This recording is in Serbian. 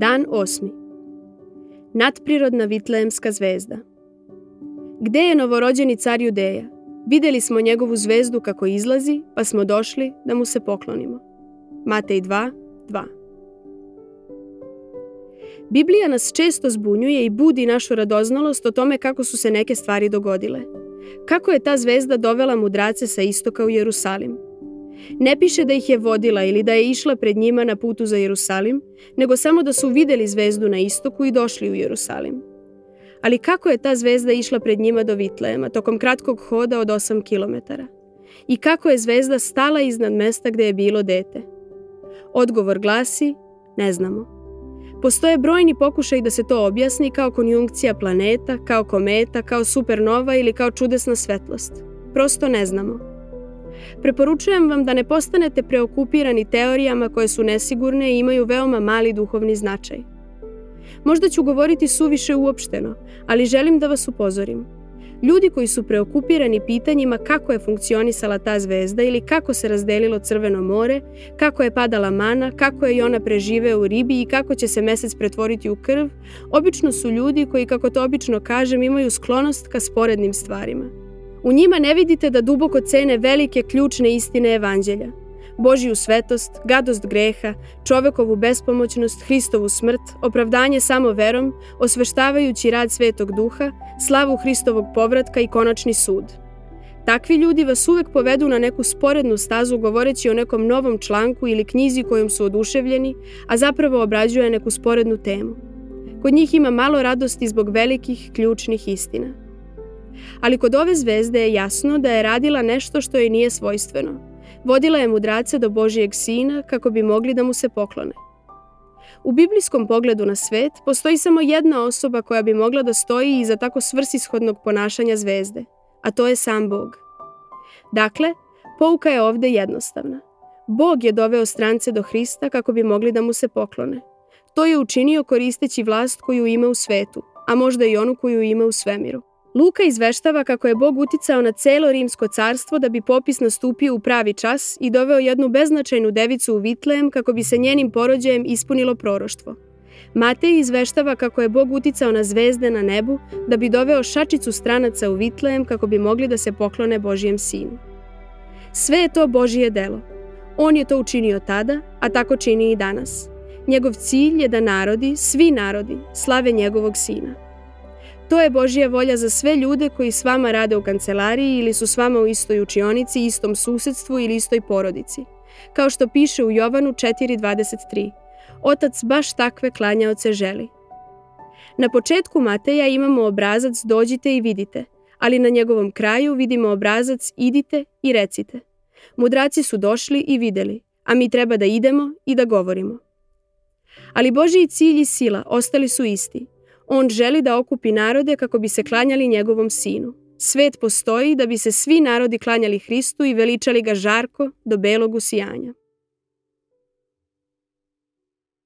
Dan osmi. Nadprirodna Vitlejemska zvezda. Gde je novorođeni car Judeja? Videli smo njegovu zvezdu kako izlazi, pa smo došli da mu se poklonimo. Matej 2, 2. Biblija nas često zbunjuje i budi našu radoznalost o tome kako su se neke stvari dogodile. Kako je ta zvezda dovela mudrace sa istoka u Jerusalim? Ne piše da ih je vodila ili da je išla pred njima na putu za Jerusalim, nego samo da su videli zvezdu na istoku i došli u Jerusalim. Ali kako je ta zvezda išla pred njima do Vitlejema tokom kratkog hoda od 8 km? I kako je zvezda stala iznad mesta gde je bilo dete? Odgovor glasi, ne znamo. Postoje brojni pokušaj da se to objasni kao konjunkcija planeta, kao kometa, kao supernova ili kao čudesna svetlost. Prosto ne znamo. Preporučujem vam da ne postanete preokupirani teorijama koje su nesigurne i imaju veoma mali duhovni značaj. Možda ću govoriti suviše uopšteno, ali želim da vas upozorim. Ljudi koji su preokupirani pitanjima kako je funkcionisala ta zvezda ili kako se razdelilo Crveno more, kako je padala mana, kako je ona preživeo u ribi i kako će se mesec pretvoriti u krv, obično su ljudi koji, kako to obično kažem, imaju sklonost ka sporednim stvarima. U njima ne vidite da duboko cene velike ključne istine evanđelja. Božiju svetost, gadost greha, čovekovu bespomoćnost, Hristovu smrt, opravdanje samo verom, osveštavajući rad Svetog Duha, slavu Hristovog povratka i konačni sud. Takvi ljudi vas uvek povedu na neku sporednu stazu govoreći o nekom novom članku ili knjizi kojom su oduševljeni, a zapravo obrađuje neku sporednu temu. Kod njih ima malo radosti zbog velikih, ključnih istina ali kod ove zvezde je jasno da je radila nešto što joj nije svojstveno. Vodila je mudrace do Božijeg sina kako bi mogli da mu se poklone. U biblijskom pogledu na svet postoji samo jedna osoba koja bi mogla da stoji iza tako svrsishodnog ponašanja zvezde, a to je sam Bog. Dakle, pouka je ovde jednostavna. Bog je doveo strance do Hrista kako bi mogli da mu se poklone. To je učinio koristeći vlast koju ima u svetu, a možda i onu koju ima u svemiru. Luka izveštava kako je Bog uticao na celo rimsko carstvo da bi popis nastupio u pravi čas i doveo jednu beznačajnu devicu u Vitlejem kako bi se njenim porođajem ispunilo proroštvo. Matej izveštava kako je Bog uticao na zvezde na nebu da bi doveo šačicu stranaca u Vitlejem kako bi mogli da se poklone Božijem sinu. Sve je to Božije delo. On je to učinio tada, a tako čini i danas. Njegov cilj je da narodi, svi narodi, slave njegovog sina. To je Božja volja za sve ljude koji s vama rade u kancelariji ili su s vama u istoj učionici, istom susedstvu ili istoj porodici. Kao što piše u Jovanu 4.23. Otac baš takve klanjaoce želi. Na početku Mateja imamo obrazac dođite i vidite, ali na njegovom kraju vidimo obrazac idite i recite. Mudraci su došli i videli, a mi treba da idemo i da govorimo. Ali Božiji cilj i sila ostali su isti – On želi da okupi narode kako bi se klanjali njegovom sinu. Svet postoji da bi se svi narodi klanjali Hristu i veličali ga žarko do belog usijanja.